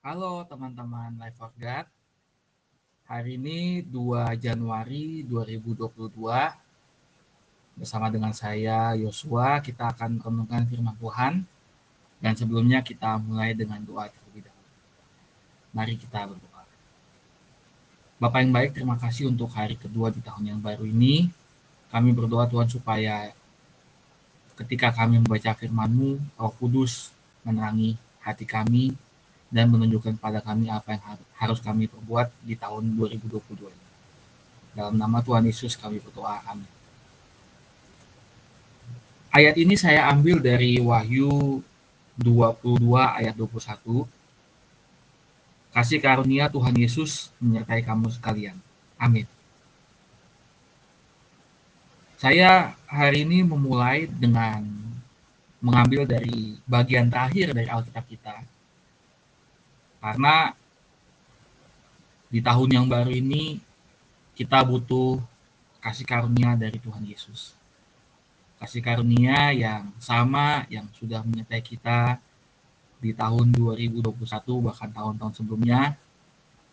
Halo teman-teman Life for God. Hari ini 2 Januari 2022 bersama dengan saya Yosua kita akan merenungkan firman Tuhan dan sebelumnya kita mulai dengan doa terlebih dahulu. Mari kita berdoa. Bapak yang baik, terima kasih untuk hari kedua di tahun yang baru ini. Kami berdoa Tuhan supaya ketika kami membaca firman-Mu, Roh Kudus menerangi hati kami, dan menunjukkan pada kami apa yang harus kami perbuat di tahun 2022 ini. Dalam nama Tuhan Yesus kami berdoa. Amin. Ayat ini saya ambil dari Wahyu 22 ayat 21. Kasih karunia Tuhan Yesus menyertai kamu sekalian. Amin. Saya hari ini memulai dengan mengambil dari bagian terakhir dari Alkitab kita, karena di tahun yang baru ini kita butuh kasih karunia dari Tuhan Yesus. Kasih karunia yang sama yang sudah menyertai kita di tahun 2021 bahkan tahun-tahun sebelumnya.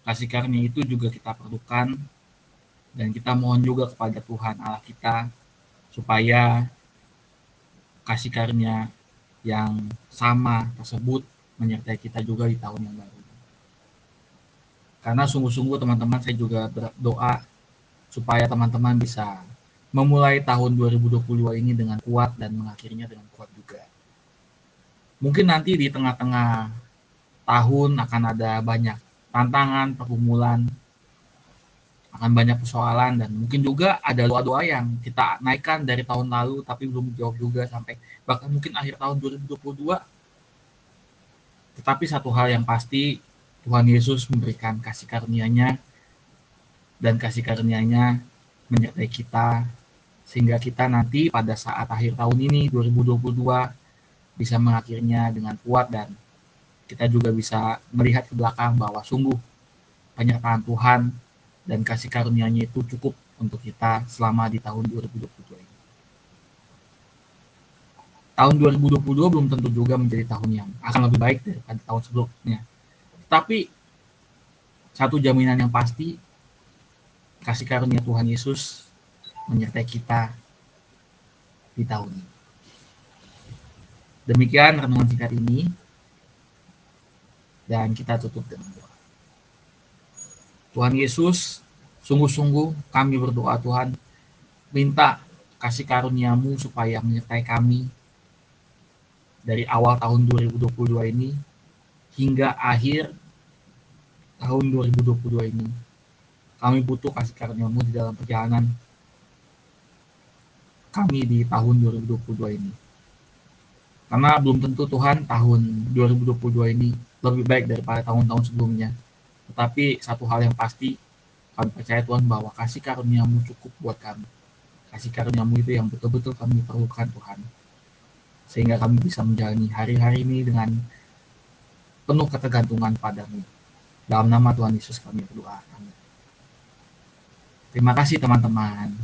Kasih karunia itu juga kita perlukan dan kita mohon juga kepada Tuhan Allah kita supaya kasih karunia yang sama tersebut menyertai kita juga di tahun yang baru. Karena sungguh-sungguh teman-teman saya juga berdoa supaya teman-teman bisa memulai tahun 2022 ini dengan kuat dan mengakhirinya dengan kuat juga. Mungkin nanti di tengah-tengah tahun akan ada banyak tantangan, pergumulan, akan banyak persoalan dan mungkin juga ada doa-doa yang kita naikkan dari tahun lalu tapi belum jawab juga sampai bahkan mungkin akhir tahun 2022. Tetapi satu hal yang pasti Tuhan Yesus memberikan kasih karunia-Nya dan kasih karunia-Nya menyertai kita sehingga kita nanti pada saat akhir tahun ini 2022 bisa mengakhirinya dengan kuat dan kita juga bisa melihat ke belakang bahwa sungguh penyertaan Tuhan dan kasih karunia-Nya itu cukup untuk kita selama di tahun 2022 ini. Tahun 2022 belum tentu juga menjadi tahun yang akan lebih baik daripada tahun sebelumnya tapi satu jaminan yang pasti kasih karunia Tuhan Yesus menyertai kita di tahun ini. Demikian renungan singkat ini dan kita tutup dengan doa. Tuhan Yesus, sungguh-sungguh kami berdoa Tuhan, minta kasih karuniamu supaya menyertai kami dari awal tahun 2022 ini hingga akhir tahun 2022 ini. Kami butuh kasih karuniamu di dalam perjalanan kami di tahun 2022 ini. Karena belum tentu Tuhan tahun 2022 ini lebih baik daripada tahun-tahun sebelumnya. Tetapi satu hal yang pasti, kami percaya Tuhan bahwa kasih karuniamu cukup buat kami. Kasih karuniamu itu yang betul-betul kami perlukan Tuhan. Sehingga kami bisa menjalani hari-hari ini dengan penuh ketergantungan padamu. Dalam nama Tuhan Yesus kami berdoa. Amin. Terima kasih teman-teman.